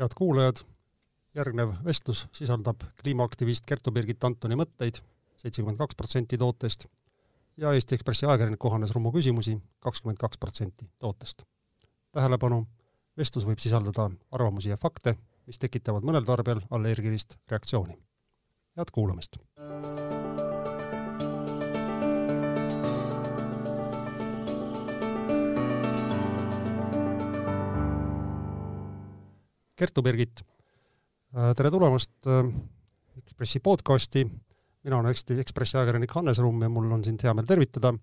head kuulajad, järgnev vestlus sisaldab kliimaaktivist Kertu-Birgit Antoni mõtteid, seitsekümmend kaks protsenti tootest, ja Eesti Ekspressi ajakirjaniku Hannes Rummu küsimusi, kakskümmend kaks protsenti tootest. tähelepanu, vestlus võib sisaldada arvamusi ja fakte, mis tekitavad mõnel tarbijal allergilist reaktsiooni. head kuulamist! Kertu Birgit, äh, tere tulemast äh, Ekspressi podcasti, mina olen Eesti Ekspressi ajakirjanik Hannes Rumm ja mul on sind hea meel tervitada.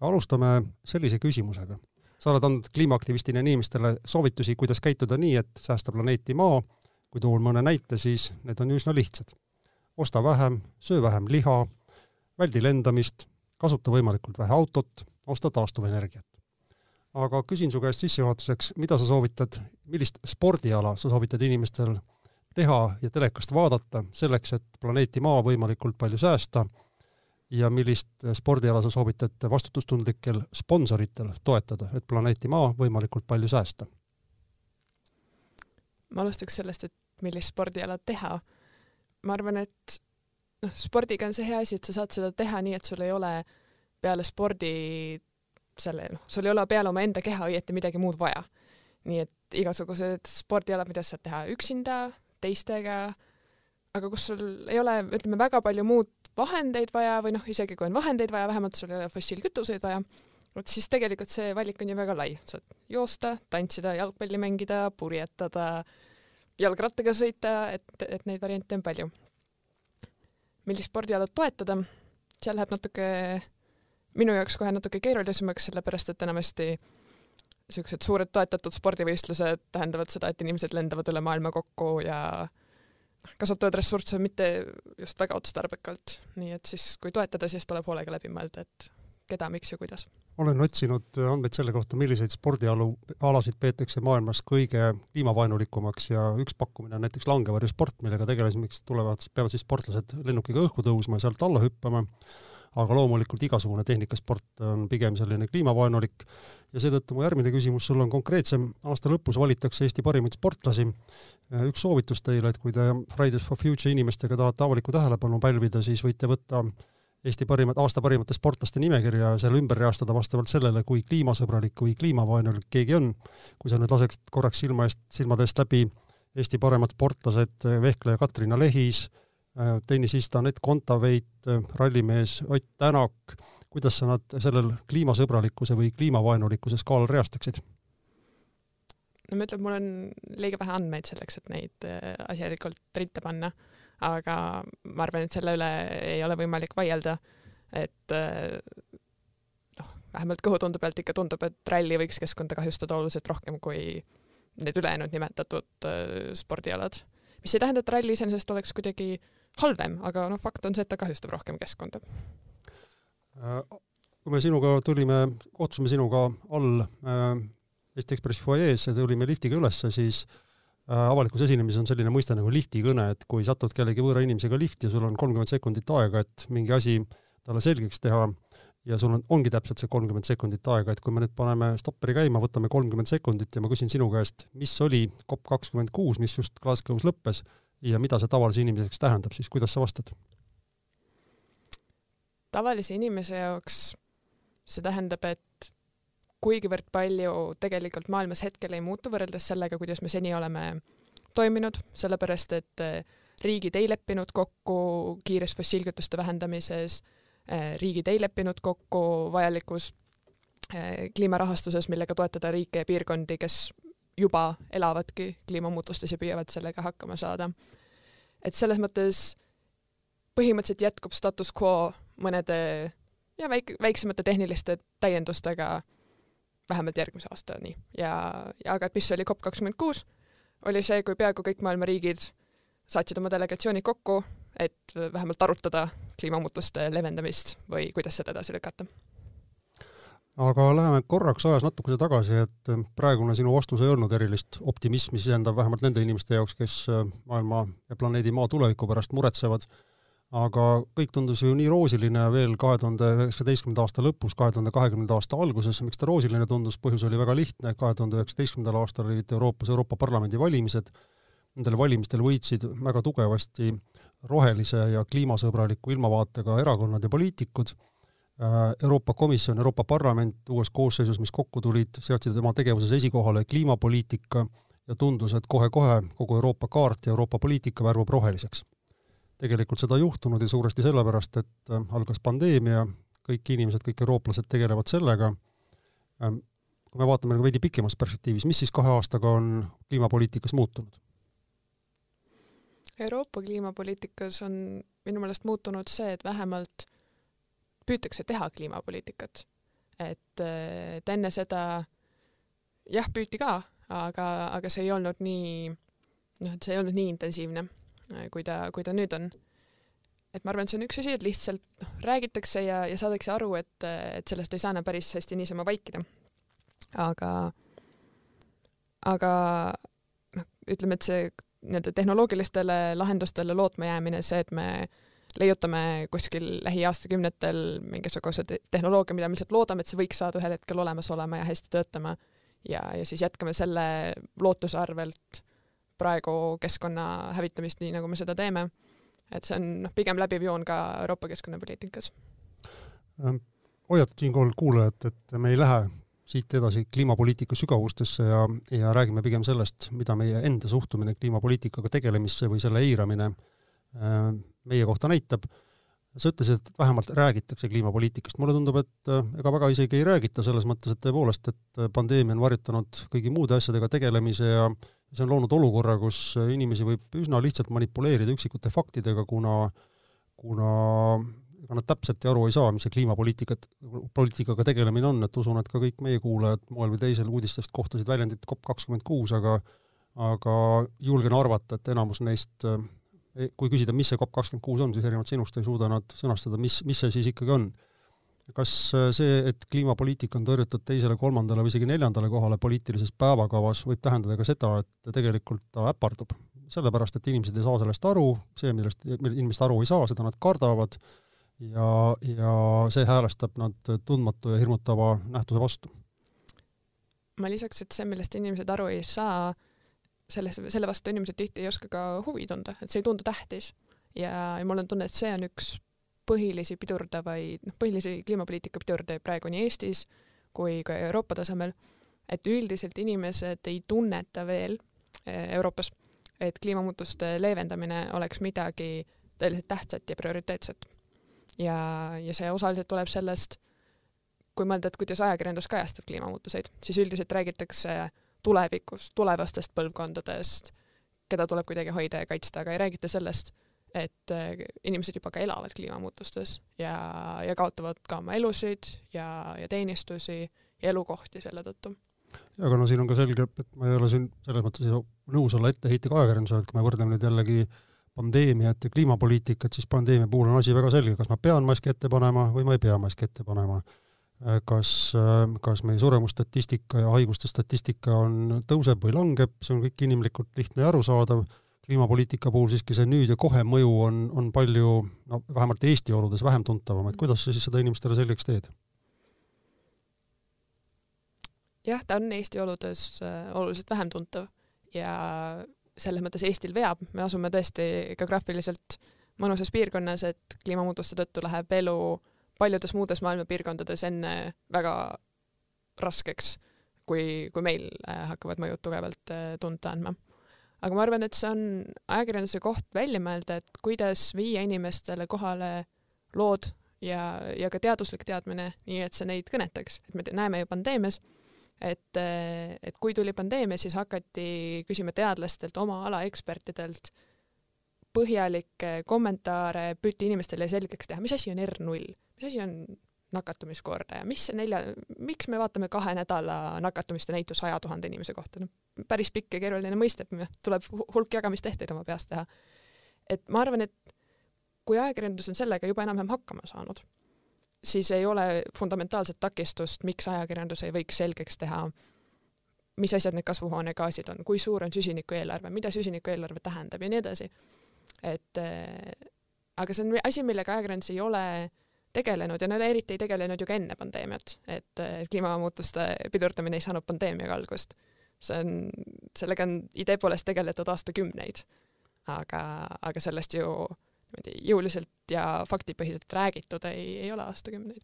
alustame sellise küsimusega. sa oled andnud kliimaaktivistina inimestele soovitusi, kuidas käituda nii, et säästa planeeti Maa, kui tuua mõne näite, siis need on üsna lihtsad. osta vähem, söö vähem liha, väldi lendamist, kasuta võimalikult vähe autot, osta taastuvenergiat aga küsin su käest sissejuhatuseks, mida sa soovitad, millist spordiala sa soovitad inimestel teha ja telekast vaadata selleks, et planeeti Maa võimalikult palju säästa ja millist spordiala sa soovitad vastutustundlikel sponsoritel toetada, et planeeti Maa võimalikult palju säästa? ma alustaks sellest, et millist spordiala teha. ma arvan, et noh, spordiga on see hea asi, et sa saad seda teha nii, et sul ei ole peale spordi selle, noh, sul ei ole peale omaenda keha õieti midagi muud vaja. nii et igasugused spordialad, mida sa saad teha üksinda, teistega, aga kus sul ei ole, ütleme, väga palju muud vahendeid vaja või noh, isegi kui on vahendeid vaja, vähemalt sul ei ole fossiilkütuseid vaja, vot siis tegelikult see valik on ju väga lai, saad joosta, tantsida, jalgpalli mängida, purjetada, jalgrattaga sõita, et, et neid variante on palju. millist spordialat toetada, seal läheb natuke minu jaoks kohe natuke keerulisemaks, sellepärast et enamasti niisugused suured toetatud spordivõistlused tähendavad seda, et inimesed lendavad üle maailma kokku ja kasutavad ressursse mitte just väga otstarbekalt, nii et siis kui toetada, siis tuleb hoolega läbi mõelda, et keda, miks ja kuidas. olen otsinud andmeid selle kohta, milliseid spordialu, alasid peetakse maailmas kõige kliimavaenulikumaks ja üks pakkumine on näiteks langevarjusport, millega tegelemiseks tulevad, peavad siis sportlased lennukiga õhku tõusma ja sealt alla hüppama aga loomulikult igasugune tehnikasport on pigem selline kliimavaenulik. Ja seetõttu mu järgmine küsimus sulle on konkreetsem, aasta lõpus valitakse Eesti parimaid sportlasi, üks soovitus teile, et kui te Fridays for Future inimestega tahate avalikku tähelepanu pälvida, siis võite võtta Eesti parimad, aasta parimate sportlaste nimekirja ja selle ümber reastada vastavalt sellele, kui kliimasõbralik või kliimavaenulik keegi on. kui sa nüüd laseksid korraks silma eest, silmade eest läbi Eesti paremad sportlased, vehkleja Katrina Lehis, tennisista Anett Kontaveit, äh, rallimees Ott Tänak, kuidas sa nad sellel kliimasõbralikkuse või kliimavaenulikkuse skaalal reastaksid? no ma ütlen, mul on liiga vähe andmeid selleks, et neid äh, asjalikult ritta panna, aga ma arvan, et selle üle ei ole võimalik vaielda, et noh, vähemalt kõhutunde pealt ikka tundub, et ralli võiks keskkonda kahjustada oluliselt rohkem kui need ülejäänud nimetatud spordialad. mis ei tähenda, et ralli iseenesest oleks kuidagi äh, halvem, aga noh, fakt on see, et ta kahjustab rohkem keskkonda. Äh, kui me sinuga tulime, kohtusime sinuga all äh, Eesti Ekspressi fuajees ja tulime liftiga ülesse, siis äh, avalikus esinemises on selline mõiste nagu liftikõne, et kui satud kellegi võõra inimesega lifti ja sul on kolmkümmend sekundit aega, et mingi asi talle selgeks teha ja sul on, ongi täpselt see kolmkümmend sekundit aega, et kui me nüüd paneme stopperi käima, võtame kolmkümmend sekundit ja ma küsin sinu käest, mis oli COP kakskümmend kuus, mis just Glasgow's lõppes, ja mida see tavalise inimeseks tähendab, siis kuidas sa vastad? tavalise inimese jaoks see tähendab, et kuigivõrd palju tegelikult maailmas hetkel ei muutu võrreldes sellega, kuidas me seni oleme toiminud, sellepärast et eh, riigid ei leppinud kokku kiires fossiilkütuste vähendamises, eh, riigid ei leppinud kokku vajalikus eh, kliimarahastuses, millega toetada riike ja piirkondi, kes juba elavadki kliimamuutustes ja püüavad sellega hakkama saada. et selles mõttes põhimõtteliselt jätkub status quo mõnede ja väik-, väiksemate tehniliste täiendustega vähemalt järgmise aastani ja, ja aga mis oli COP kakskümmend kuus, oli see, kui peaaegu kõik maailma riigid saatsid oma delegatsioonid kokku, et vähemalt arutada kliimamuutuste leevendamist või kuidas seda edasi lükata aga läheme korraks ajas natukese tagasi, et äh, praegune sinu vastus ei olnud erilist optimismi sisendav vähemalt nende inimeste jaoks, kes äh, maailma ja planeedi Maa tuleviku pärast muretsevad. aga kõik tundus ju nii roosiline veel kahe tuhande üheksateistkümnenda aasta lõpus, kahe tuhande kahekümnenda aasta alguses, miks ta roosiline tundus, põhjus oli väga lihtne, kahe tuhande üheksateistkümnendal aastal olid Euroopas Euroopa Parlamendi valimised, nendel valimistel võitsid väga tugevasti rohelise ja kliimasõbraliku ilmavaatega erakonnad ja poliitikud, Euroopa Komisjon, Euroopa Parlament uues koosseisus, mis kokku tulid, seadsid oma tegevuses esikohale kliimapoliitika ja tundus, et kohe-kohe kogu Euroopa kaart ja Euroopa poliitika värvub roheliseks tegelikult seda ei juhtunud ja suuresti sellepärast, et äh, algas pandeemia, kõik inimesed, kõik eurooplased tegelevad sellega, ähm, kui me vaatame nagu veidi pikemas perspektiivis, mis siis kahe aastaga on kliimapoliitikas muutunud? Euroopa kliimapoliitikas on minu meelest muutunud see, et vähemalt püütakse teha kliimapoliitikat. et, äh, et enne seda jah, püüti ka, aga, aga see ei olnud nii, noh, et see ei olnud nii intensiivne Äh, kui ta, kui ta nüüd on. et ma arvan, et see on üks asi, et lihtsalt noh, räägitakse ja, ja saadakse aru, et, et sellest ei saa enam päris hästi niisama vaikida. aga, aga noh, ütleme, et see nii-öelda tehnoloogilistele lahendustele lootma jäämine, see, et me leiutame kuskil lähiaastakümnetel mingisuguse te tehnoloogia, mida me lihtsalt loodame, et see võiks saada ühel hetkel olemas olema ja hästi töötama ja, ja siis jätkame selle lootuse arvelt praegu keskkonna hävitamist, nii nagu me seda teeme. et see on noh, pigem läbiv joon ka Euroopa keskkonnapoliitikas. Ähm, hoiatad siinkohal kuulajat, et me ei lähe siit edasi kliimapoliitika sügavustesse ja, ja räägime pigem sellest, mida meie enda suhtumine kliimapoliitikaga tegelemisse või selle eiramine äh, meie kohta näitab. sa ütlesid, et vähemalt räägitakse kliimapoliitikast, mulle tundub, et äh, ega väga isegi ei räägita, selles mõttes, et tõepoolest, et pandeemia on varjutanud kõigi muude asjadega tegelemise ja see on loonud olukorra, kus inimesi võib üsna lihtsalt manipuleerida üksikute faktidega, kuna, kuna ega nad täpselt aru ei saa, mis see kliimapoliitikat, poliitikaga tegelemine on, et usun, et ka kõik meie kuulajad moel või teisel uudistest kohtasid väljendit COP kakskümmend kuus, aga aga julgen arvata, et enamus neist, kui küsida, mis see COP kakskümmend kuus on, siis erinevalt sinust ei suuda nad sõnastada, mis, mis see siis ikkagi on kas äh, see, et kliimapoliitika on tõrjutud teisele, kolmandale või isegi neljandale kohale poliitilises päevakavas, võib tähendada ka seda, et tegelikult ta äpardub? sellepärast, et inimesed ei saa sellest aru, see, millest inimesed aru ei saa, seda nad kardavad ja, ja see häälestab nad tundmatu ja hirmutava nähtuse vastu. ma lisaks, et see, millest inimesed aru ei saa, selles, selle vastu inimesed tihti ei oska ka huvi tunda, et see ei tundu tähtis. ja, ja mul on tunne, et see on üks põhilisi pidurdavaid, noh, põhilisi kliimapoliitika pidurdajaid praegu nii Eestis kui ka Euroopa tasemel, et üldiselt inimesed ei tunneta veel eh, Euroopas, et kliimamuutuste leevendamine oleks midagi tõeliselt tähtsat ja prioriteetset. ja, ja see osaliselt tuleb sellest, kui mõelda, et kuidas ajakirjandus kajastab kliimamuutuseid, siis üldiselt räägitakse tulevikust, tulevastest põlvkondadest, keda tuleb kuidagi hoida ja kaitsta, aga ei räägita sellest, et äh, inimesed juba ka elavad kliimamuutustes ja, ja kaotavad ka oma elusid ja, ja teenistusi ja elukohti selle tõttu. aga no siin on ka selge, et ma ei ole siin selles mõttes nõus olla etteheitega ajakirjandusele, et kui me võrdleme nüüd jällegi pandeemiat ja kliimapoliitikat, siis pandeemia puhul on asi väga selge, kas ma pean maski ette panema või ma ei pea maski ette panema. Äh, kas, äh, kas meie suremusstatistika ja haiguste statistika on, tõuseb või langeb, see on kõik inimlikult lihtne ja arusaadav. Kliimapoliitika puhul siiski see nüüd ja kohe mõju on, on palju, no vähemalt Eesti oludes vähem tuntavam, et kuidas sa siis seda inimestele selgeks teed? jah, ta on Eesti oludes äh, oluliselt vähem tuntav ja selles mõttes Eestil veab, me asume tõesti geograafiliselt mõnusas piirkonnas, et kliimamuutuste tõttu läheb elu paljudes muudes maailma piirkondades enne väga raskeks, kui, kui meil äh, hakkavad mõjud tugevalt äh, tunda andma. Aga ma arvan, et see on ajakirjanduse koht välja mõelda, et kuidas viia inimestele kohale lood ja, ja ka teaduslik teadmine, nii et see neid kõnetaks, et me näeme ju pandeemias, et, et kui tuli pandeemia, siis hakati küsima teadlastelt, oma ala ekspertidelt põhjalikke kommentaare, püüti inimestele selgeks teha, mis asi on R0, mis asi on nakatumiskordaja, mis see nelja, miks me vaatame kahe nädala nakatumiste näitu saja tuhande inimese kohta, noh päris pikk ja keeruline mõiste, tuleb hulk jagamistehteid oma peas teha. et ma arvan, et kui ajakirjandus on sellega juba enam-vähem hakkama saanud, siis ei ole fundamentaalset takistust, miks ajakirjandus ei võiks selgeks teha, mis asjad need kasvuhoonegaasid on, kui suur on süsinikueelarve, mida süsinikueelarve tähendab ja nii edasi. et aga see on asi, millega ajakirjandus ei ole tegelenud ja nad eriti ei tegelenud ju ka enne pandeemiat, et kliimamuutuste pidurdamine ei saanud pandeemiaga algust. see on, sellega on idee poolest tegeletud aastakümneid. aga, aga sellest ju niimoodi jõuliselt ja faktipõhiselt räägitud ei, ei ole aastakümneid.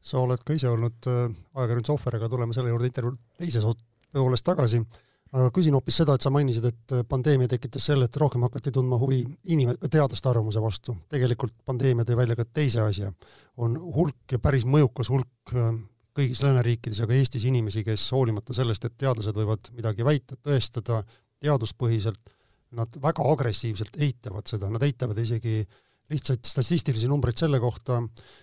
sa oled ka ise olnud äh, ajakirjanduse ohver, aga tuleme selle juurde intervjuu teises pooles tagasi aga küsin hoopis seda, et sa mainisid, et äh, pandeemia tekitas selle, et rohkem hakati tundma huvi inim-, teadlaste arvamuse vastu. tegelikult pandeemia tõi välja ka teise asja. on hulk ja päris mõjukas hulk äh, kõigis lääneriikides ja ka Eestis inimesi, kes hoolimata sellest, et teadlased võivad midagi väita, tõestada teaduspõhiselt, nad väga agressiivselt eitavad seda, nad eitavad isegi lihtsaid statistilisi numbreid selle kohta,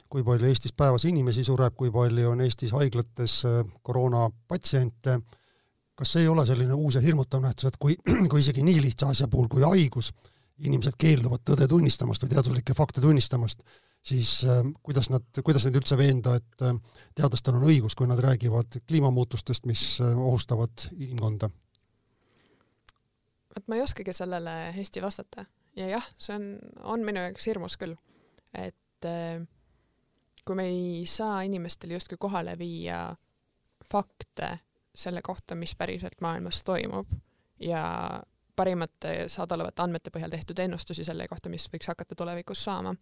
kui palju Eestis päevas inimesi sureb, kui palju on Eestis haiglates äh, koroonapatsiente, kas see ei ole selline uus ja hirmutav nähtus, et kui, kui isegi nii lihtsa asja puhul kui haigus, inimesed keelduvad tõde tunnistamast või teaduslikke fakte tunnistamast, siis äh, kuidas nad, kuidas neid üldse veenda, et äh, teadlastel on õigus, kui nad räägivad kliimamuutustest, mis äh, ohustavad inimkonda? vot ma ei oskagi sellele hästi vastata ja jah, see on, on minu jaoks hirmus küll, et äh, kui me ei saa inimestele justkui kohale viia fakte selle kohta, mis päriselt maailmas toimub ja parimate saadaolevate andmete põhjal tehtud ennustusi selle kohta, mis võiks hakata tulevikus saama.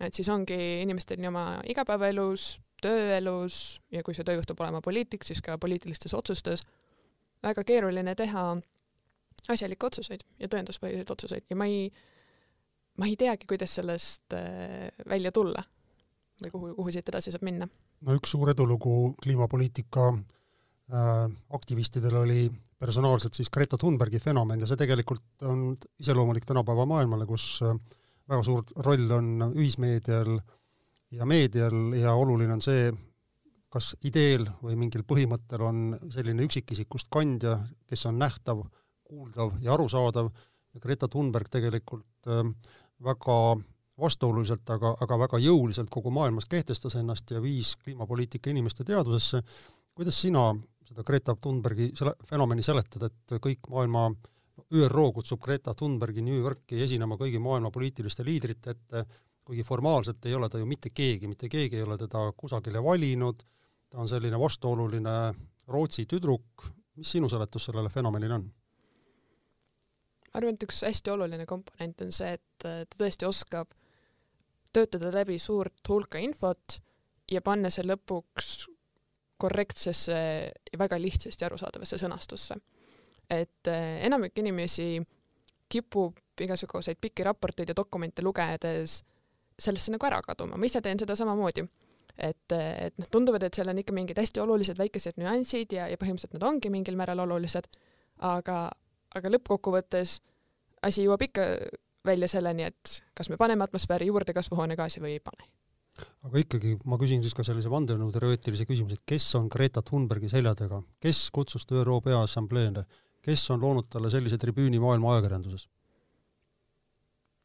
et siis ongi inimestel nii oma igapäevaelus, tööelus ja kui see töö juhtub olema poliitik, siis ka poliitilistes otsustes väga keeruline teha asjalikke otsuseid ja tõenduspõhiseid otsuseid ja ma ei, ma ei teagi, kuidas sellest äh, välja tulla või kuhu, kuhu siit edasi saab minna. no üks suur edulugu kliimapoliitika Äh, aktivistidel oli personaalselt siis Greta Thunbergi fenomen ja see tegelikult on iseloomulik tänapäeva maailmale, kus äh, väga suur roll on ühismeedial ja meedial ja oluline on see, kas ideel või mingil põhimõttel on selline üksikisikust kandja, kes on nähtav, kuuldav ja arusaadav, Greta Thunberg tegelikult äh, väga vastuoluliselt, aga, aga väga jõuliselt kogu maailmas kehtestas ennast ja viis kliimapoliitika inimeste teadvusesse, kuidas sina seda Greta Thunbergi selle fenomeni seletada, et kõik maailma, ÜRO kutsub Greta Thunbergi New Yorki esinema kõigi maailma poliitiliste liidrite ette, kuigi formaalselt ei ole ta ju mitte keegi, mitte keegi ei ole teda kusagile valinud, ta on selline vastuoluline Rootsi tüdruk, mis sinu seletus sellele fenomenile on? ma arvan, et üks hästi oluline komponent on see, et ta tõesti oskab töötada läbi suurt hulka infot ja panna see lõpuks korrektsesse ja väga lihtsasti arusaadavasse sõnastusse. et eh, enamik inimesi kipub igasuguseid pikki raporteid ja dokumente lugedes sellesse nagu ära kaduma, ma ise teen seda samamoodi. et, et noh, tunduvad, et seal on ikka mingid hästi olulised väikesed nüansid ja, ja põhimõtteliselt nad ongi mingil määral olulised, aga, aga lõppkokkuvõttes asi jõuab ikka välja selleni, et kas me paneme atmosfääri juurde kasvuhoonegaasi või ei pane aga ikkagi ma küsin siis ka sellise vandenõuteoreetilise küsimuse, et kes on Greta Thunbergi selja taga, kes kutsus ta ÜRO Peaassambleele, kes on loonud talle sellise tribüüni maailma ajakirjanduses?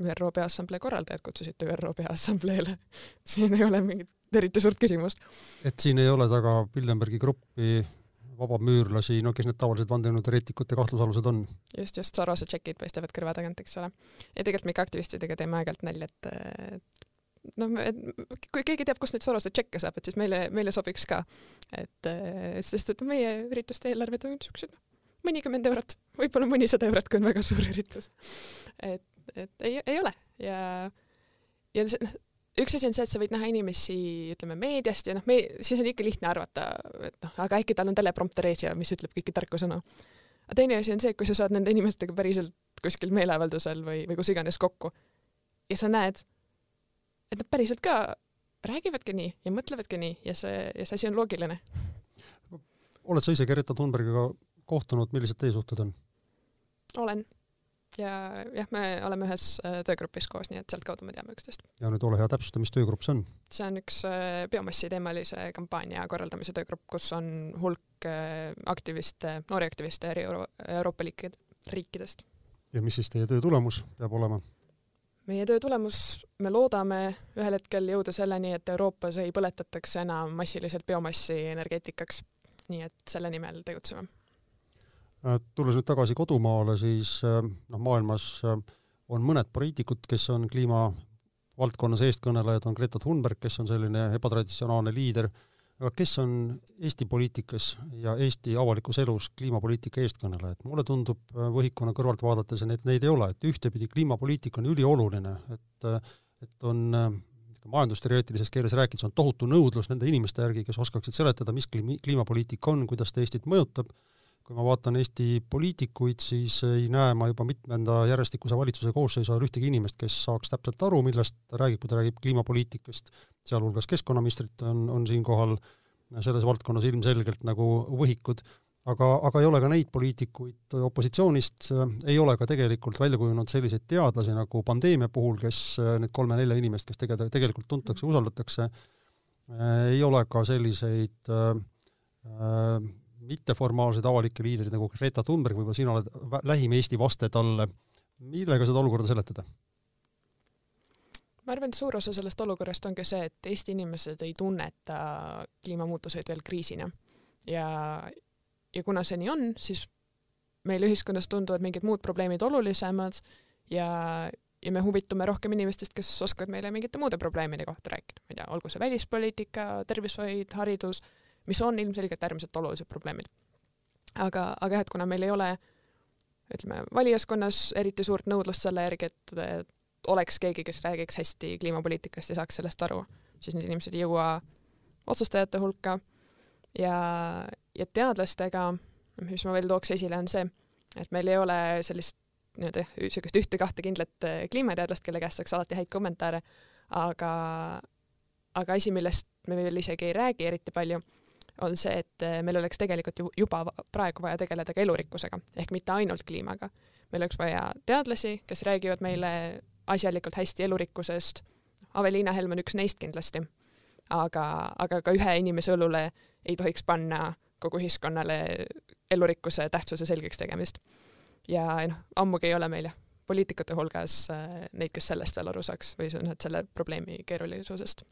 ÜRO Peaassamblee korraldajad kutsusid ta ÜRO Peaassambleele siin ei ole mingit eriti suurt küsimust. et siin ei ole taga Bilderbergi gruppi vabamüürlasi, no kes need tavalised vandenõuteoreetikute kahtlusalused on? just, just Sorose tšekid paistavad kõrva tagant, eks ole. ja tegelikult me ikka aktivistidega teeme aeg-ajalt nalja, et noh, kui keegi teab, kust neid Sorose tšekke saab, et siis meile, meile sobiks ka. et eh, sest, et meie ürituste eelarved on niisugused noh, mõnikümmend eurot, võib-olla mõnisada eurot, kui on väga suur üritus. et, et ei, ei ole ja, ja see, noh, üks asi on see, et sa võid näha inimesi, ütleme, meediast ja noh, me, siis on ikka lihtne arvata, et noh, aga äkki tal on teleprompter ees ja mis ütleb kõiki tarku sõnu. aga teine asi on see, kui sa saad nende inimestega päriselt kuskil meeleavaldusel või, või kus iganes kokku ja sa näed, et nad päriselt ka räägivadki nii ja mõtlevadki nii ja see, ja see asi on loogiline. oled sa ise Gerita Thunbergiga kohtunud, millised teie suhted on? olen. ja jah, me oleme ühes äh, töögrupis koos, nii et sealtkaudu me teame üksteist. ja nüüd ole hea, täpsusta, mis töögrupp see on? see on üks äh, biomassi teemalise kampaania korraldamise töögrupp, kus on hulk äh, aktiviste, noori aktiviste eri Euro Euroopa riikidest. ja mis siis teie töö tulemus peab olema? Meie töö tulemus, me loodame ühel hetkel jõuda selleni, et Euroopas ei põletataks enam massiliselt biomassi energeetikaks. nii et selle nimel tegutseme. Äh, tulles nüüd tagasi kodumaale, siis äh, noh, maailmas äh, on mõned poliitikud, kes on kliimavaldkonnas eestkõnelejad, on Greta Thunberg, kes on selline ebatraditsionaalne liider, aga kes on Eesti poliitikas ja Eesti avalikus elus kliimapoliitika eestkõnelejad? mulle tundub võhikuna kõrvalt vaadates, et neid ei ole, et ühtepidi kliimapoliitika on ülioluline, et et on majandusteoreetilises keeles rääkides on tohutu nõudlus nende inimeste järgi, kes oskaksid seletada, mis kliimi, kliimapoliitika on, kuidas ta Eestit mõjutab, kui ma vaatan Eesti poliitikuid, siis ei näe ma juba mitmenda järjestikuse valitsuse koosseisu ajal ühtegi inimest, kes saaks täpselt aru, millest ta räägib, kui ta räägib kliimapoliitikast, sealhulgas keskkonnaministrid on, on siinkohal selles valdkonnas ilmselgelt nagu võhikud. Aga, aga ei ole ka neid poliitikuid opositsioonist, ei ole ka tegelikult välja kujunenud selliseid teadlasi nagu pandeemia puhul, kes need kolme-nelja inimest, kes tege-, tegelikult tuntakse, usaldatakse, ei ole ka selliseid äh, mitteformaalseid avalikke liidreid nagu Greta Thunberg, võib-olla sina oled lähim Eesti vaste talle, millega seda olukorda seletada? ma arvan, et suur osa sellest olukorrast ongi see, et Eesti inimesed ei tunneta kliimamuutuseid veel kriisina. Ja ja kuna see nii on, siis meil ühiskonnas tunduvad mingid muud probleemid olulisemad ja, ja me huvitume rohkem inimestest, kes oskavad meile mingite muude probleemide kohta rääkida, ma ei tea, olgu see välispoliitika, tervishoid, haridus, mis on ilmselgelt äärmiselt olulised probleemid. aga, aga jah, et kuna meil ei ole ütleme, valijaskonnas eriti suurt nõudlust selle järgi, et oleks keegi, kes räägiks hästi kliimapoliitikast ja saaks sellest aru, siis need inimesed ei jõua otsustajate hulka ja, ja teadlastega, mis ma veel tooks esile, on see, et meil ei ole sellist nii-öelda niisugust ühte-kahte kindlat äh, kliimateadlast, kelle käest saaks alati häid kommentaare, aga, aga asi, millest me veel isegi ei räägi eriti palju, on see, et äh, meil oleks tegelikult ju juba praegu vaja tegeleda ka elurikkusega, ehk mitte ainult kliimaga. meil oleks vaja teadlasi, kes räägivad meile asjalikult hästi elurikkusest, Aveliina Helm on üks neist kindlasti, aga, aga ka ühe inimese õlule ei tohiks panna kogu ühiskonnale elurikkuse tähtsuse selgeks tegemist. ja noh, ammugi ei ole meil poliitikute hulgas äh, neid, kes sellest veel aru saaks või selle probleemi keerulisusest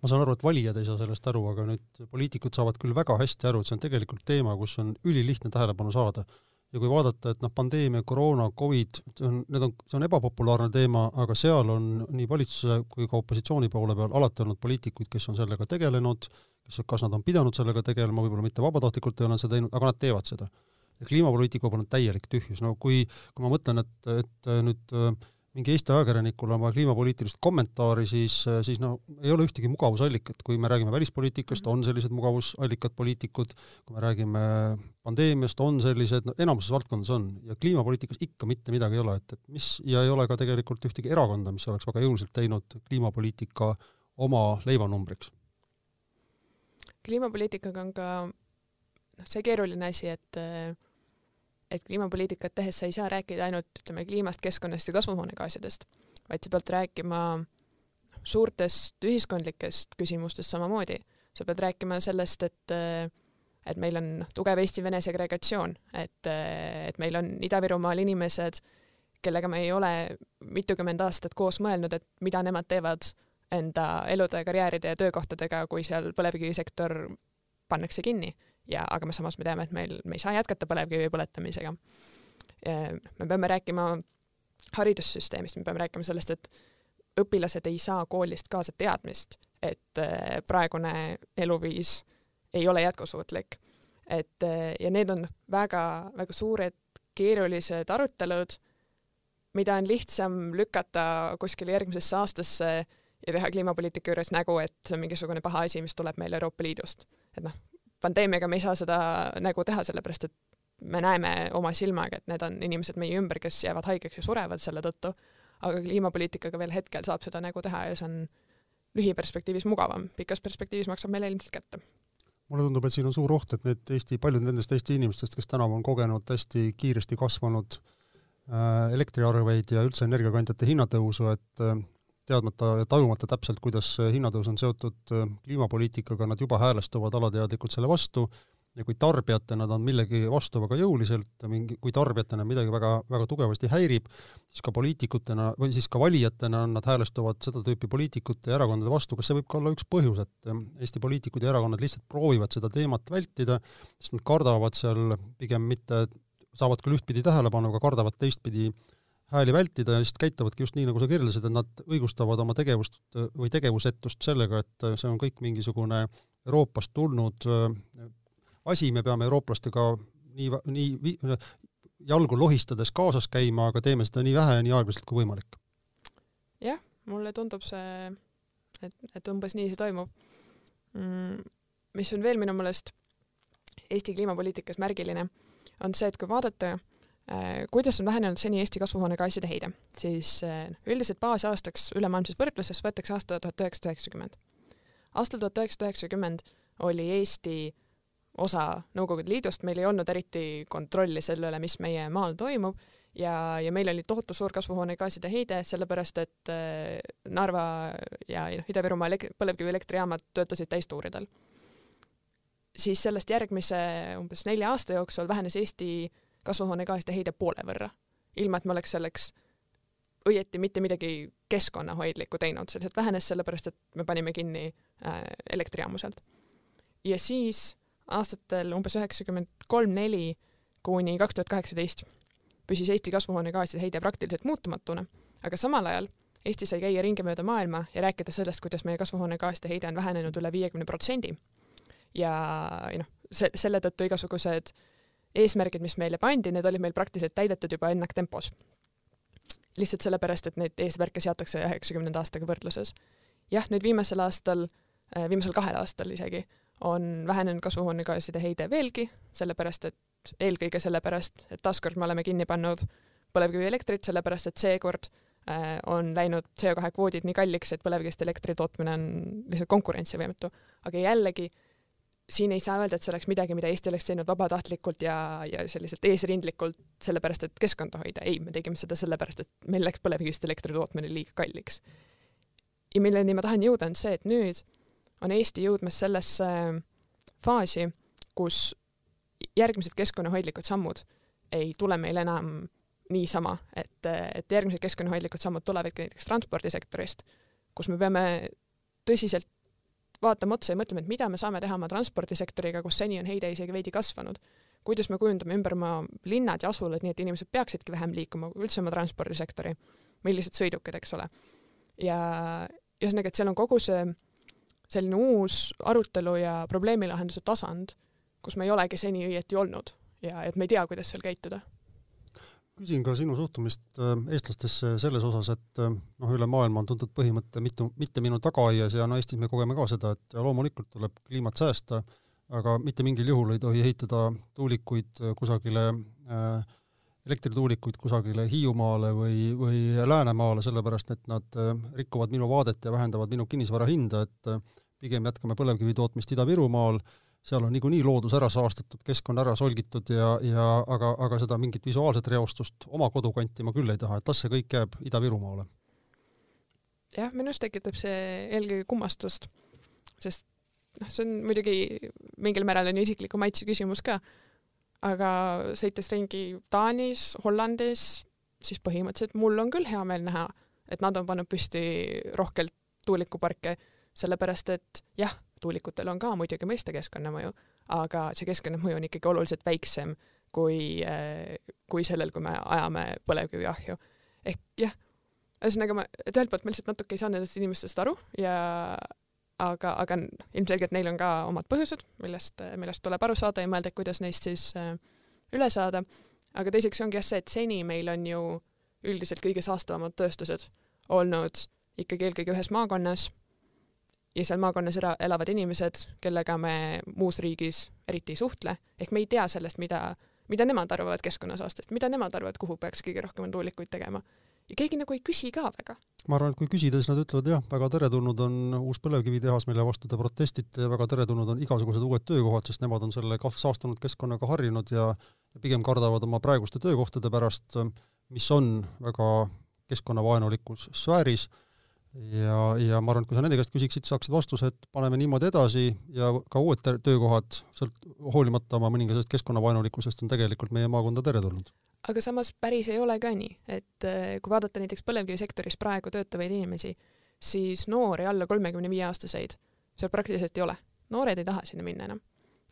ma saan aru, et valijad ei saa sellest aru, aga nüüd poliitikud saavad küll väga hästi aru, et see on tegelikult teema, kus on ülilihtne tähelepanu saada. ja kui vaadata, et noh, pandeemia, koroona, Covid, see on, need on, see on ebapopulaarne teema, aga seal on nii valitsuse kui ka opositsiooni poole peal alati olnud poliitikuid, kes on sellega tegelenud, kes, kas nad on pidanud sellega tegelema, võib-olla mitte vabatahtlikult ei ole nad seda teinud, aga nad teevad seda. kliimapoliitika on täielik tühjus, no kui, kui ma mõtlen, et, et nüüd äh, mingi Eesti ajakirjanikul on vaja kliimapoliitilist kommentaari, siis, äh, siis no ei ole ühtegi mugavusallikat, kui me räägime välispoliitikast, on sellised mugavusallikad poliitikud, kui me räägime pandeemiast, on sellised, no enamuses valdkondades on, ja kliimapoliitikas ikka mitte midagi ei ole, et, et mis, ja ei ole ka tegelikult ühtegi erakonda, mis oleks väga jõuliselt teinud kliimapoliitika oma leivanumbriks. Kliimapoliitikaga on ka noh, see keeruline asi, et et kliimapoliitikat tehes sa ei saa rääkida ainult ütleme kliimast, keskkonnast ja kasvuhoonegaasidest, vaid sa pead rääkima suurtest ühiskondlikest küsimustest samamoodi. sa pead rääkima sellest, et et meil on tugev Eesti-Vene segregatsioon, et, et meil on Ida-Virumaal inimesed, kellega me ei ole mitukümmend aastat koos mõelnud, et mida nemad teevad enda elude, karjääride ja töökohtadega, kui seal põlevkivisektor pannakse kinni ja aga me samas me teame, et meil, me ei saa jätkata põlevkivi põletamisega. me peame rääkima haridussüsteemist, me peame rääkima sellest, et õpilased ei saa koolist kaasa teadmist, et eh, praegune eluviis ei ole jätkusuutlik. et eh, ja need on väga-väga suured keerulised arutelud, mida on lihtsam lükata kuskile järgmisesse aastasse ja teha kliimapoliitika juures nägu, et see on mingisugune paha asi, mis tuleb meile Euroopa Liidust. et noh, pandeemiaga me ei saa seda nägu teha, sellepärast et me näeme oma silmaga, et need on inimesed meie ümber, kes jäävad haigeks ja surevad selle tõttu, aga kliimapoliitikaga veel hetkel saab seda nägu teha ja see on lühiperspektiivis mugavam, pikas perspektiivis maksab meile ilmselt kätte. Mulle tundub, et siin on suur oht, et need Eesti, paljud nendest Eesti inimestest, kes tänavu on kogenud hästi kiiresti kasvanud äh, elektriarveid ja üldse energiakandjate hinnatõusu, et äh, teadmata ja tajumata täpselt, kuidas hinnatõus on seotud äh, kliimapoliitikaga, nad juba häälestuvad alateadlikult selle vastu. Ja kui tarbijatena nad on millegi vastu väga jõuliselt, mingi, kui tarbijatena midagi väga, väga tugevasti häirib, siis ka poliitikutena või siis ka valijatena nad häälestuvad seda tüüpi poliitikute ja erakondade vastu, kas see võib ka olla üks põhjus, et äh, Eesti poliitikud ja erakonnad lihtsalt proovivad seda teemat vältida, sest nad kardavad seal pigem mitte, saavad küll ühtpidi tähelepanu, aga kardavad teistpidi hääli vältida ja lihtsalt käituvadki just nii, nagu sa kirjeldasid, et nad õigustavad oma tegevust või tegevusetust sellega, et see on kõik mingisugune Euroopast tulnud asi, me peame eurooplastega nii, nii jalgu lohistades kaasas käima, aga teeme seda nii vähe ja nii aeglaselt kui võimalik. jah, mulle tundub see, et, et umbes nii see toimub mm,. mis on veel minu meelest Eesti kliimapoliitikas märgiline, on see, et kui vaadata äh, kuidas on vähenenud seni Eesti kasvuhoonegaaside heide, siis äh, üldiselt baasaastaks ülemaailmses võrdluses võetakse aasta tuhat üheksasada üheksakümmend. aastal tuhat üheksasada üheksakümmend oli Eesti osa Nõukogude Liidust, meil ei olnud eriti kontrolli selle üle, mis meie maal toimub ja, ja meil oli tohutu suur kasvuhoonegaaside heide, sellepärast et äh, Narva ja noh, Ida-Virumaa põlevkivielektrijaamad töötasid täistuuridel. siis sellest järgmise umbes nelja aasta jooksul vähenes Eesti kasvuhoonegaaside heide poole võrra, ilma et me oleks selleks õieti mitte midagi keskkonnahoidlikku teinud, see lihtsalt vähenes sellepärast, et me panime kinni äh, elektrijaamu sealt. ja siis aastatel umbes üheksakümmend kolm, neli kuni kaks tuhat kaheksateist püsis Eesti kasvuhoonegaaside heide praktiliselt muutumatuna, aga samal ajal Eesti sai käia ringi mööda maailma ja rääkida sellest, kuidas meie kasvuhoonegaaside heide on vähenenud üle viiekümne protsendi. ja noh, se-, selle tõttu igasugused eesmärgid, mis meile pandi, need olid meil praktiliselt täidetud juba ennaktempos. lihtsalt sellepärast, et neid eesmärke seatakse üheksakümnenda aastaga võrdluses. jah, nüüd viimasel aastal, viimasel kahel aastal isegi, on vähenenud kasvuhoonegaaside heide veelgi, sellepärast et eelkõige sellepärast, et taaskord me oleme kinni pannud põlevkivielektrit, sellepärast et seekord äh, on läinud CO2 kvoodid nii kalliks, et põlevkivist elektri tootmine on lihtsalt konkurentsivõimetu. aga jällegi, siin ei saa öelda, et see oleks midagi, mida Eesti oleks teinud vabatahtlikult ja, ja selliselt eesrindlikult, sellepärast et keskkonda hoida. ei, me tegime seda sellepärast, et meil läks põlevkivist elektri tootmine liiga kalliks. ja milleni ma tahan jõuda, on see, et nüüd on Eesti jõudmas sellesse faasi, kus järgmised keskkonnahoidlikud sammud ei tule meil enam niisama, et, et järgmised keskkonnahoidlikud sammud tulevadki näiteks transpordisektorist, kus me peame tõsiselt vaatama otsa ja mõtlema, et mida me saame teha oma transpordisektoriga, kus seni on heide isegi veidi kasvanud. kuidas me kujundame ümber oma linnad ja asulad nii, et inimesed peaksidki vähem liikuma, üldse oma transpordisektori, millised sõidukid, eks ole. ja ühesõnaga, et seal on kogu see selline uus arutelu ja probleemilahenduse tasand, kus me ei olegi seni õieti olnud ja et me ei tea, kuidas seal käituda. Küsin ka sinu suhtumist äh, eestlastesse selles osas, et äh, noh, üle maailma on tuntud põhimõte mitu, mitte minu tagaaias ja no Eestis me kogeme ka seda, et loomulikult tuleb kliimat säästa, aga mitte mingil juhul ei tohi ehitada tuulikuid äh, kusagile äh, elektrituulikuid kusagile Hiiumaale või, või Läänemaale, sellepärast et nad rikuvad minu vaadet ja vähendavad minu kinnisvara hinda, et pigem jätkame põlevkivi tootmist Ida-Virumaal, seal on niikuinii loodus ära saastatud, keskkond ära solgitud ja, ja aga, aga seda mingit visuaalset reostust oma kodukanti ma küll ei taha, et las see kõik jääb Ida-Virumaale. jah, minus tekitab see eelkõige kummastust, sest noh, see on muidugi mingil määral on ju isikliku maitse küsimus ka, aga sõites ringi Taanis, Hollandis, siis põhimõtteliselt mul on küll hea meel näha, et nad on pannud püsti rohkelt tuulikuparke, sellepärast et jah tuulikutel on ka muidugi mõista keskkonnamõju, aga see keskkonnamõju on ikkagi oluliselt väiksem kui, äh, kui sellel, kui me ajame põlevkiviahju. ehk jah, ühesõnaga ma, et ühelt poolt ma lihtsalt natuke ei saa nendest inimestest aru ja aga, aga ilmselgelt neil on ka omad põhjused, millest, millest tuleb aru saada ja mõelda, kuidas neist siis äh, üle saada. aga teiseks ongi jah see, et seni meil on ju üldiselt kõige saastavamad tööstused olnud ikkagi eelkõige ühes maakonnas ja seal maakonnas era-, elavad inimesed, kellega me muus riigis eriti ei suhtle, ehk me ei tea sellest, mida, mida nemad arvavad keskkonnasaastest, mida nemad arvavad, kuhu peaks kõige rohkem tuulikuid tegema. ja keegi nagu ei küsi ka väga. ma arvan, et kui küsida, siis nad ütlevad jah, väga teretulnud on uus põlevkivitehas, mille vastu te protestite ja väga teretulnud on igasugused uued töökohad, sest nemad on selle saastunud keskkonnaga harjunud ja pigem kardavad oma praeguste töökohtade pärast, mis on väga keskkonnavaenulikus sfääris ja, ja ma arvan, et kui sa nende käest küsiksid, saaksid vastuse, et paneme niimoodi edasi ja ka uued töökohad, sealt hoolimata oma mõningasest keskkonnavaenulikkusest, on tegelikult meie maakonda teretulnud. aga samas päris ei ole ka nii, et eh, kui vaadata näiteks põlevkivisektoris praegu töötavaid inimesi, siis noori alla kolmekümne viie aastaseid seal praktiliselt ei ole. noored ei taha sinna minna enam.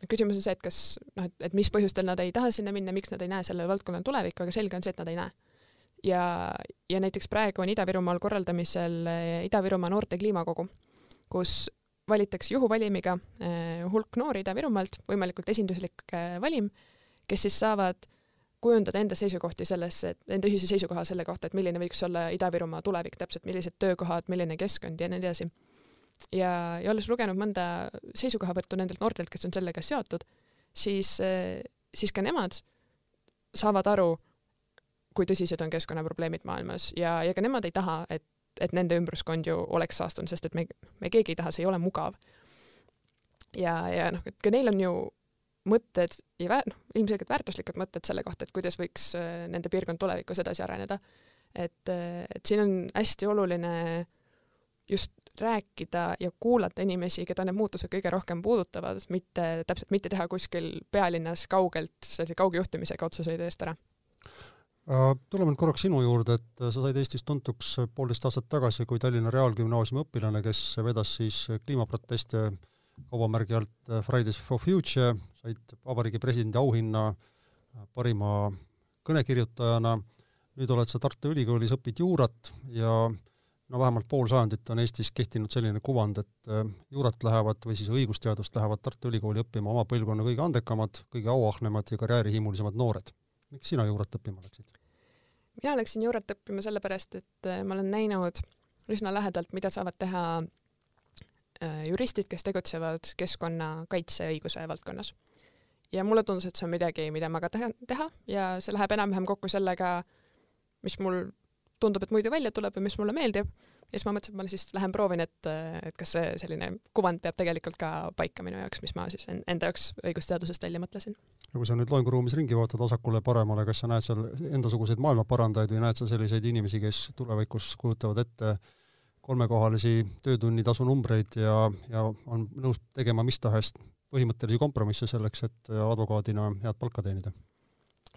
küsimus on see, et kas noh, et, et mis põhjustel nad ei taha sinna minna, miks nad ei näe sellel valdkonnal tulevikku, aga selge on see, et nad ei näe ja, ja näiteks praegu on Ida-Virumaal korraldamisel eh, Ida-Virumaa noorte kliimakogu, kus valitakse juhuvalimiga eh, hulk noori Ida-Virumaalt, võimalikult esinduslik eh, valim, kes siis saavad kujundada enda seisukohti sellesse, et enda ühise seisukoha selle kohta, et milline võiks olla Ida-Virumaa tulevik täpselt, millised töökohad, milline keskkond ja nii edasi. ja, ja olles lugenud mõnda seisukohavõttu nendelt noortelt, kes on sellega seotud, siis, siis ka nemad saavad aru, kui tõsised on keskkonnaprobleemid maailmas ja, ja ka nemad ei taha, et, et nende ümbruskond ju oleks saastunud, sest et me, me keegi ei taha, see ei ole mugav. ja, ja noh, et ka neil on ju mõtted ja väär-, noh, ilmselgelt väärtuslikud mõtted selle kohta, et kuidas võiks äh, nende piirkond tulevikus edasi areneda. et, äh, et siin on hästi oluline just rääkida ja kuulata inimesi, keda need muutused kõige rohkem puudutavad, mitte täpselt mitte teha kuskil pealinnas kaugelt sellise kaugjuhtimisega otsuseid eest ära tuleme nüüd korraks sinu juurde, et äh, sa said Eestis tuntuks äh, poolteist aastat tagasi kui Tallinna Reaalgümnaasiumi õpilane, kes vedas siis kliimaproteste kaubamärgi alt Fridays for Future, said Vabariigi Presidendi auhinna parima kõnekirjutajana, nüüd oled sa Tartu Ülikoolis, õpid juurat ja no vähemalt pool sajandit on Eestis kehtinud selline kuvand, et juurat lähevad või siis õigusteadust lähevad Tartu Ülikooli õppima oma põlvkonna kõige andekamad, kõige auahnemad ja karjäärihimulisemad noored. miks sina juurat õppima läksid? Mina läksin juurat õppima sellepärast, et äh, ma olen näinud üsna lähedalt, mida saavad teha äh, juristid, kes tegutsevad keskkonnakaitse õiguse valdkonnas. ja mulle tundus, et see on midagi, mida ma ka tahan teha ja see läheb enam-vähem kokku sellega, mis mul tundub, et muidu välja tuleb või mis mulle meeldib. ja siis ma mõtlesin, et ma siis lähen proovin, et, et kas see selline kuvand peab tegelikult ka paika minu jaoks, mis ma siis enda jaoks õigusteadusest välja mõtlesin no kui sa nüüd loenguruumis ringi vaatad vasakule-paremale, kas sa näed seal endasuguseid maailmaparandajaid või näed sa selliseid inimesi, kes tulevikus kujutavad ette kolmekohalisi töötunnitasu numbreid ja, ja on nõus tegema mis tahes põhimõttelisi kompromisse selleks, et advokaadina head palka teenida?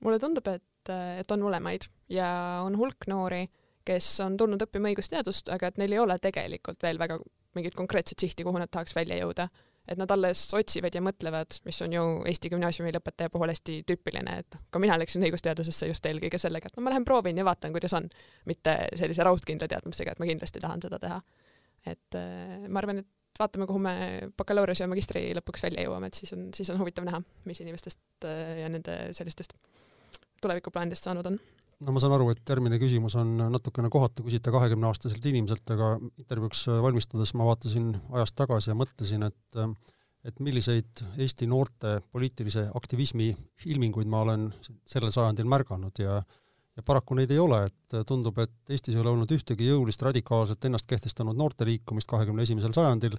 mulle tundub, et, et on mõlemaid ja on hulk noori, kes on tulnud õppima õigusteadust, aga et neil ei ole tegelikult veel väga mingit konkreetset sihti, kuhu nad tahaks välja jõuda et nad alles otsivad ja mõtlevad, mis on ju Eesti gümnaasiumi lõpetaja puhul hästi tüüpiline, et ka mina läksin õigusteadusesse just eelkõige sellega, et no ma lähen proovin ja vaatan, kuidas on, mitte sellise raudkindla teadmisega, et ma kindlasti tahan seda teha. et äh, ma arvan, et vaatame, kuhu me bakalaureuse ja magistri lõpuks välja jõuame, et siis on, siis on huvitav näha, mis inimestest äh, ja nende sellistest tulevikuplaanidest saanud on no ma saan aru, et järgmine küsimus on natukene kohatu küsida kahekümneaastaselt inimeselt, aga intervjuuks valmistudes ma vaatasin ajas tagasi ja mõtlesin, et et milliseid Eesti noorte poliitilise aktivismi ilminguid ma olen sellel sajandil märganud ja ja paraku neid ei ole, et tundub, et Eestis ei ole olnud ühtegi jõulist radikaalset ennast kehtestanud noorteliikumist kahekümne esimesel sajandil,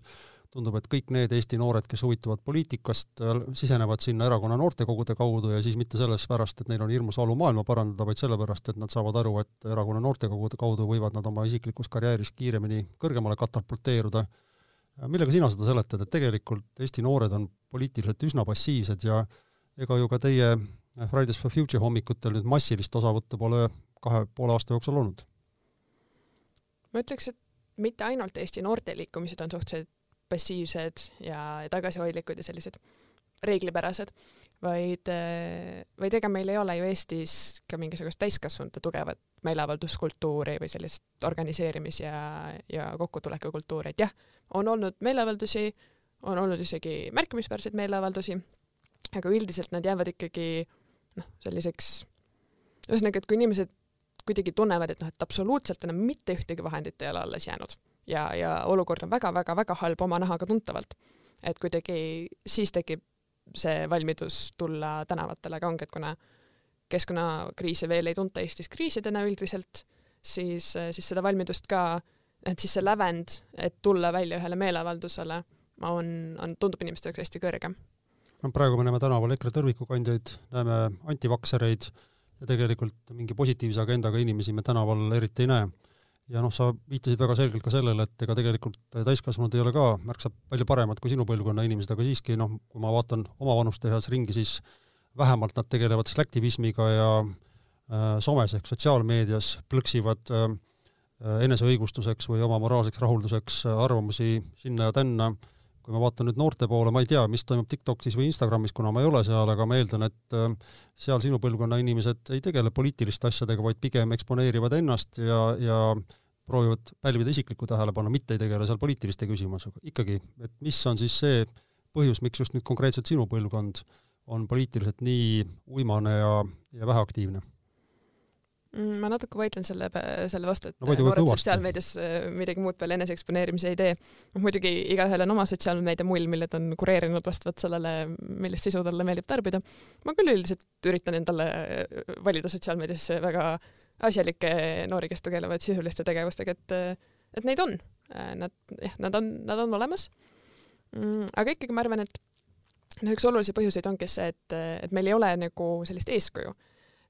tundub, et kõik need Eesti noored, kes huvituvad poliitikast, sisenevad sinna erakonna noortekogude kaudu ja siis mitte sellepärast, et neil on hirmus valu maailma parandada, vaid sellepärast, et nad saavad aru, et erakonna noortekogude kaudu võivad nad oma isiklikus karjääris kiiremini kõrgemale katapulteeruda. millega sina seda seletad, et tegelikult Eesti noored on poliitiliselt üsna passiivsed ja ega ju ka teie Fridays for Future hommikutel nüüd massilist osavõttu pole kahe poole aasta jooksul olnud? ma ütleks, et mitte ainult Eesti noorteliikumised on suhteliselt passiivsed ja tagasihoidlikud ja sellised reeglipärased, vaid, vaid ega meil ei ole ju Eestis ka mingisugust täiskasvanute tugevat meeleavalduskultuuri või sellist organiseerimis- ja, ja kokkutulekukultuuri, et jah, on olnud meeleavaldusi, on olnud isegi märkimisväärseid meeleavaldusi, aga üldiselt nad jäävad ikkagi noh, selliseks, ühesõnaga, et kui inimesed kuidagi tunnevad, et noh, et absoluutselt enam mitte ühtegi vahendit ei ole alles jäänud ja, ja olukord on väga-väga-väga halb oma nahaga tuntavalt. et kuidagi siis tekib see valmidus tulla tänavatele, et kuna keskkonnakriise veel ei tunta Eestis kriisidena üldiselt, siis, siis seda valmidust ka, et siis see lävend, et tulla välja ühele meeleavaldusele, on, on, tundub inimeste jaoks hästi kõrge. no praegu me näeme tänaval EKRE tõrvikukandjaid, näeme antivaksereid ja tegelikult mingi positiivse agendaga inimesi me tänaval eriti ei näe ja noh, sa viitasid väga selgelt ka sellele, et ega tegelikult täiskasvanud ei ole ka märksa palju paremad kui sinu põlvkonna inimesed, aga siiski noh, kui ma vaatan oma vanust tehes ringi, siis vähemalt nad tegelevad slacktivismiga ja äh, somes ehk sotsiaalmeedias plõksivad äh, eneseõigustuseks või oma moraalseks rahulduseks äh, arvamusi sinna ja tänna, kui ma vaatan nüüd noorte poole, ma ei tea, mis toimub TikTokis või Instagramis, kuna ma ei ole seal, aga ma eeldan, et äh, seal sinu põlvkonna inimesed ei tegele poliitiliste asjadega, vaid pigem eksponeerivad ennast ja, ja proovivad pälvida isiklikku tähelepanu, mitte ei tegele seal poliitiliste küsimusega. ikkagi, et mis on siis see põhjus, miks just nüüd konkreetselt sinu põlvkond on poliitiliselt nii uimane ja, ja väheaktiivne? Mm, ma natuke vaidlen selle, selle vastu, et no, noored sotsiaalmeedias äh, midagi muud peale eneseeksponeerimise ei tee. noh, muidugi igaühel on oma sotsiaalmeedia mull, mille ta on kureerinud vastavalt sellele, millist sisu talle meeldib tarbida. ma küll üldiselt üritan endale äh, valida sotsiaalmeediasse väga asjalikke noori, kes tegelevad sisuliste tegevustega, et, et neid on. Äh, nad, jah, nad on, nad on olemas. Mm, aga ikkagi ma arvan, et noh, üks olulisi põhjuseid ongi see, et, et meil ei ole nagu sellist eeskuju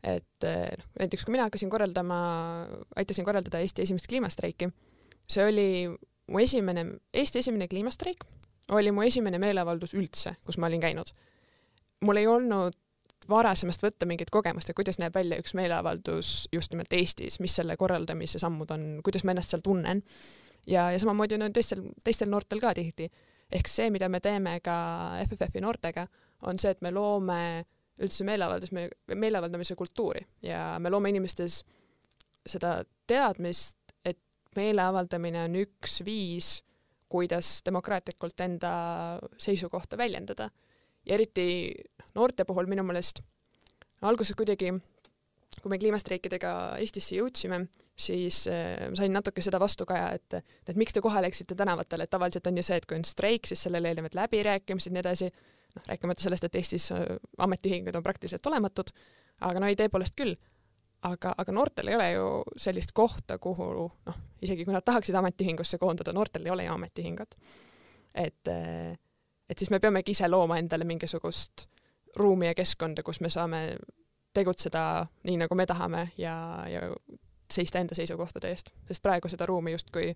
et eh, noh, näiteks kui mina hakkasin korraldama, aitasin korraldada Eesti esimest kliimastreiki, see oli mu esimene, Eesti esimene kliimastreik, oli mu esimene meeleavaldus üldse, kus ma olin käinud. mul ei olnud varasemast võtta mingit kogemust, et kuidas näeb välja üks meeleavaldus just nimelt Eestis, mis selle korraldamise sammud on, kuidas ma ennast seal tunnen. ja, ja samamoodi on teistel, teistel noortel ka tihti. ehk see, mida me teeme ka FFF-i noortega, on see, et me loome üldse meeleavaldus, meeleavaldamise kultuuri ja me loome inimestes seda teadmist, et meeleavaldamine on üks viis, kuidas demokraatlikult enda seisukohta väljendada. ja eriti noorte puhul minu meelest alguses kuidagi, kui me kliimastreikidega Eestisse jõudsime, siis äh, sain natuke seda vastukaja, et, et miks te kohe läksite tänavatele, et tavaliselt on ju see, et kui on streik, siis sellele eelnevad läbirääkimised ja nii edasi noh, rääkimata sellest, et Eestis äh, ametiühingud on praktiliselt olematud, aga no idee poolest küll. aga, aga noortel ei ole ju sellist kohta, kuhu noh, isegi kui nad tahaksid ametiühingusse koondada, noortel ei ole ju ametiühingut. et, äh, et siis me peamegi ise looma endale mingisugust ruumi ja keskkonda, kus me saame tegutseda nii, nagu me tahame ja, ja seista enda seisukohtade eest, sest praegu seda ruumi justkui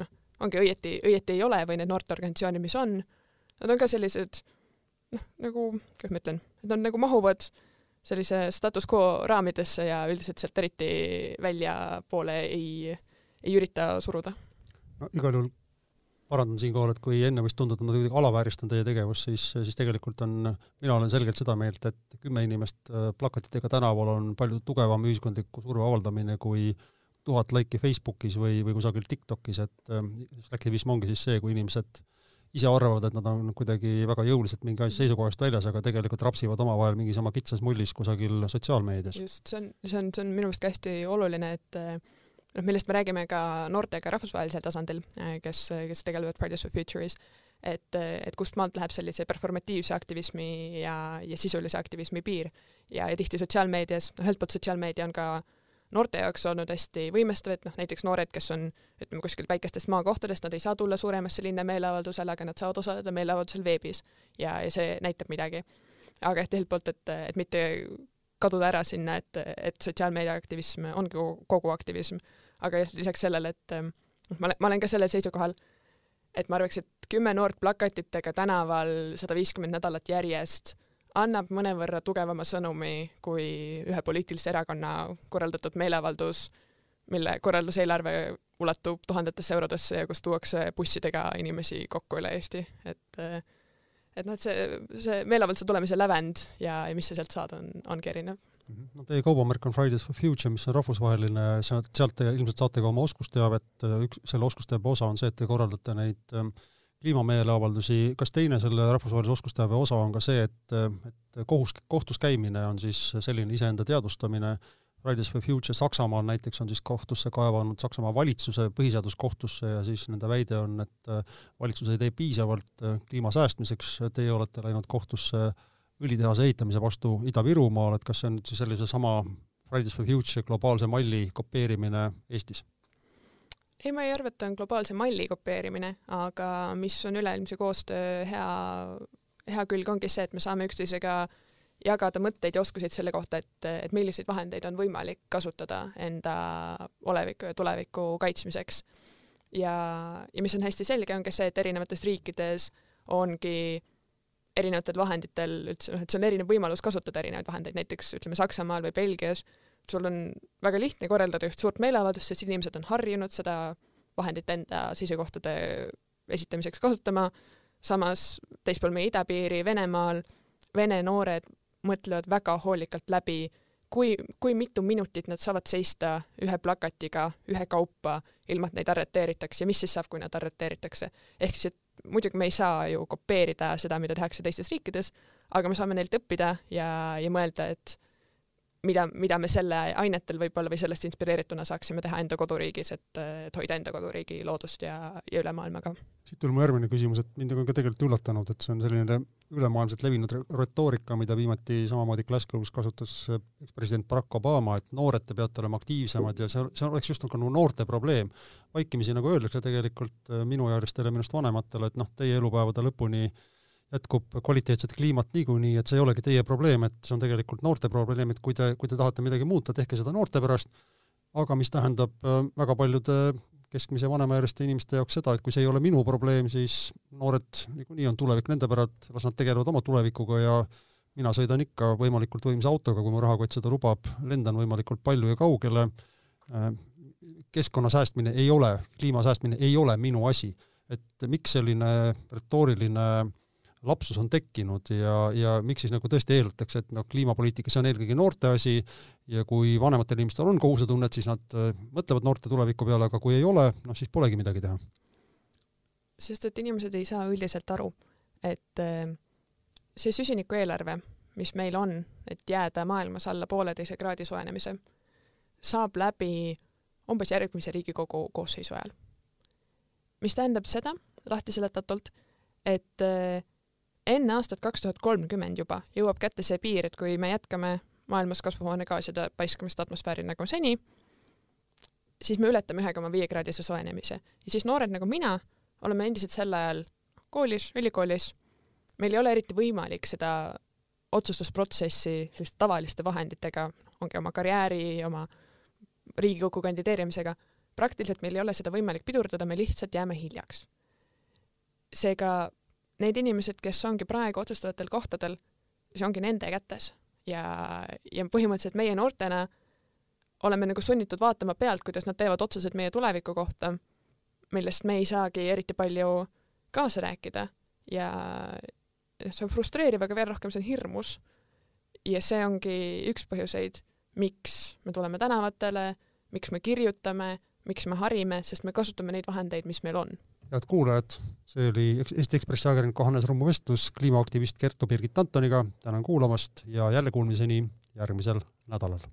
noh, ongi õieti, õieti ei ole või need noorteorganisatsioonid, mis on, nad on ka sellised noh, nagu, kuidas ma ütlen, et nad nagu mahuvad sellise status quo raamidesse ja üldiselt sealt eriti väljapoole ei, ei ürita suruda. no igal juhul parandan siinkohal, et kui enne võis tunduda, et ma kuidagi alavääristan teie tegevust, siis, siis tegelikult on, mina olen selgelt seda meelt, et kümme inimest äh, plakatitega tänaval on palju tugevam ühiskondliku surve avaldamine kui tuhat laiki Facebookis või, või kusagil TikTokis, et äh, aktivism ongi siis see, kui inimesed äh, ise arvavad, et nad on kuidagi väga jõuliselt mingi asja seisukohast väljas, aga tegelikult rapsivad omavahel mingis oma kitsas mullis kusagil sotsiaalmeedias. just, see on, see on, see on minu meelest ka hästi oluline, et noh, millest me räägime ka noortega rahvusvahelisel tasandil, kes, kes tegelevad Fridays for Future'is, et, et kust maalt läheb sellise performatiivse aktivismi ja, ja sisulise aktivismi piir. ja, ja tihti sotsiaalmeedias, noh ühelt poolt sotsiaalmeedia on ka äh, noorte jaoks olnud hästi võimestav, et noh, näiteks noored, kes on ütleme kuskil väikestest maakohtadest, nad ei saa tulla suuremasse linna meeleavaldusele, aga nad saavad osaleda meeleavaldusel veebis ja, ja see näitab midagi. aga jah, teiselt poolt, et, et mitte kaduda ära sinna, et, et sotsiaalmeedia aktivism ongi kogu aktivism, aga jah, lisaks sellele, et noh, ma olen, ma olen ka sellel seisukohal, et ma arvaks, et kümme noort plakatitega tänaval sada viiskümmend nädalat järjest annab mõnevõrra tugevama sõnumi kui ühe poliitilise erakonna korraldatud meeleavaldus, mille korralduseelarve ulatub tuhandetesse eurodesse ja kus tuuakse bussidega inimesi kokku üle Eesti, et et noh, et see, see meeleavalduse tulemise lävend ja, ja mis sa sealt saad, on, ongi erinev. Mhm. no teie kaubamärk on Fridays for Future, mis on rahvusvaheline, sealt, sealt te ilmselt saate ka oma oskusteavet, üks, selle oskusteabe osa on see, et te korraldate neid äh, kliimameeleavaldusi, kas teine selle rahvusvahelise oskusteabe osa on ka see, et, et kohus, kohtus käimine on siis selline iseenda teadvustamine, Fridays for Future Saksamaal näiteks on siis kohtusse kaevanud Saksamaa valitsuse põhiseaduskohtusse ja siis nende väide on, et valitsus ei tee piisavalt kliima säästmiseks, teie olete läinud kohtusse õlitehase ehitamise vastu Ida-Virumaal, et kas see on nüüd siis sellise sama Fridays for Future globaalse malli kopeerimine Eestis? Ei, ma ei arva, et ta on globaalse malli kopeerimine, aga mis on üleilmse koostöö hea, hea külg, ongi see, et me saame üksteisega jagada mõtteid ja oskuseid selle kohta, et, et milliseid vahendeid on võimalik kasutada enda oleviku ja tuleviku kaitsmiseks. ja, ja mis on hästi selge, ongi see, et erinevates riikides ongi erinevatel vahenditel üldse, noh, et see on erinev võimalus kasutada erinevaid vahendeid, näiteks ütleme Saksamaal või Belgias sul on väga lihtne korraldada üht suurt meeleavaldust, sest inimesed on harjunud seda vahendit enda seisukohtade esitamiseks kasutama, samas teispool meie idapiiri Venemaal vene noored mõtlevad väga hoolikalt läbi, kui, kui mitu minutit nad saavad seista ühe plakatiga ühekaupa, ilma et neid arreteeritakse ja mis siis saab, kui nad arreteeritakse. ehk siis, et muidugi me ei saa ju kopeerida seda, mida tehakse teistes riikides, aga me saame neilt õppida ja, ja mõelda, et mida, mida me selle ainetel võib-olla või sellest inspireerituna saaksime teha enda koduriigis, et, et hoida enda koduriigi loodust ja, ja üle maailma ka. siit tuleb mu järgmine küsimus, et mind on ka tegelikult üllatanud, et see on selline ülemaailmselt levinud retoorika, mida viimati samamoodi Glasgow's kasutas ekspresident Barack Obama, et noored, te peate olema aktiivsemad ja see, see oleks just nagu noorte probleem. vaikimisi nagu öeldakse tegelikult minu ealistele, minust vanematele, et noh, teie elupäevade lõpuni äh, jätkub kvaliteetset kliimat niikuinii, et see ei olegi teie probleem, et see on tegelikult noorte probleem, et kui te, kui te tahate midagi muuta, tehke seda noorte pärast, aga mis tähendab äh, väga paljude keskmise vanemaealiste inimeste jaoks seda, et kui see ei ole minu probleem, siis noored niikuinii on tulevik nende päralt, las nad tegelevad oma tulevikuga ja mina sõidan ikka võimalikult võimsa autoga, kui mu rahakott seda lubab, lendan võimalikult palju ja kaugele, äh, keskkonna säästmine ei ole, kliima säästmine ei ole minu asi. et miks selline retooriline äh, lapsus on tekkinud ja, ja miks siis nagu tõesti eeldatakse, et noh, kliimapoliitika, see on eelkõige noorte asi ja kui vanematel inimestel on kohusetunnet, siis nad äh, mõtlevad noorte tuleviku peale, aga kui ei ole, noh siis polegi midagi teha. sest et inimesed ei saa üldiselt aru, et äh, see süsinikueelarve, mis meil on, et jääda maailmas alla pooleteise kraadi soojenemise, saab läbi umbes järgmise Riigikogu koosseisu ajal. mis tähendab seda, lahti seletatult, et äh, enne aastat kaks tuhat kolmkümmend juba jõuab kätte see piir, et kui me jätkame maailmas kasvuhoonegaaside paiskamist atmosfääri nagu seni, siis me ületame ühe koma viie kraadise soojenemise ja siis noored nagu mina oleme endiselt sel ajal koolis, ülikoolis, meil ei ole eriti võimalik seda otsustusprotsessi selliste tavaliste vahenditega, ongi oma karjääri, oma Riigikokku kandideerimisega, praktiliselt meil ei ole seda võimalik pidurdada, me lihtsalt jääme hiljaks. seega need inimesed, kes ongi praegu otsustavatel kohtadel, see ongi nende kätes. Ja, ja põhimõtteliselt meie noortena oleme nagu sunnitud vaatama pealt, kuidas nad teevad otsuseid meie tuleviku kohta, millest me ei saagi eriti palju kaasa rääkida. Ja see on frustreeriv, aga veel rohkem see on hirmus. ja see ongi üks põhjuseid, miks me tuleme tänavatele, miks me kirjutame, miks me harime, sest me kasutame neid vahendeid, mis meil on head kuulajad, see oli Eesti Ekspressi ajakirjaniku Hannes Rummu vestlus kliimaaktivist Kertu Birgit Antoniga, tänan kuulamast ja jälle kuulmiseni järgmisel nädalal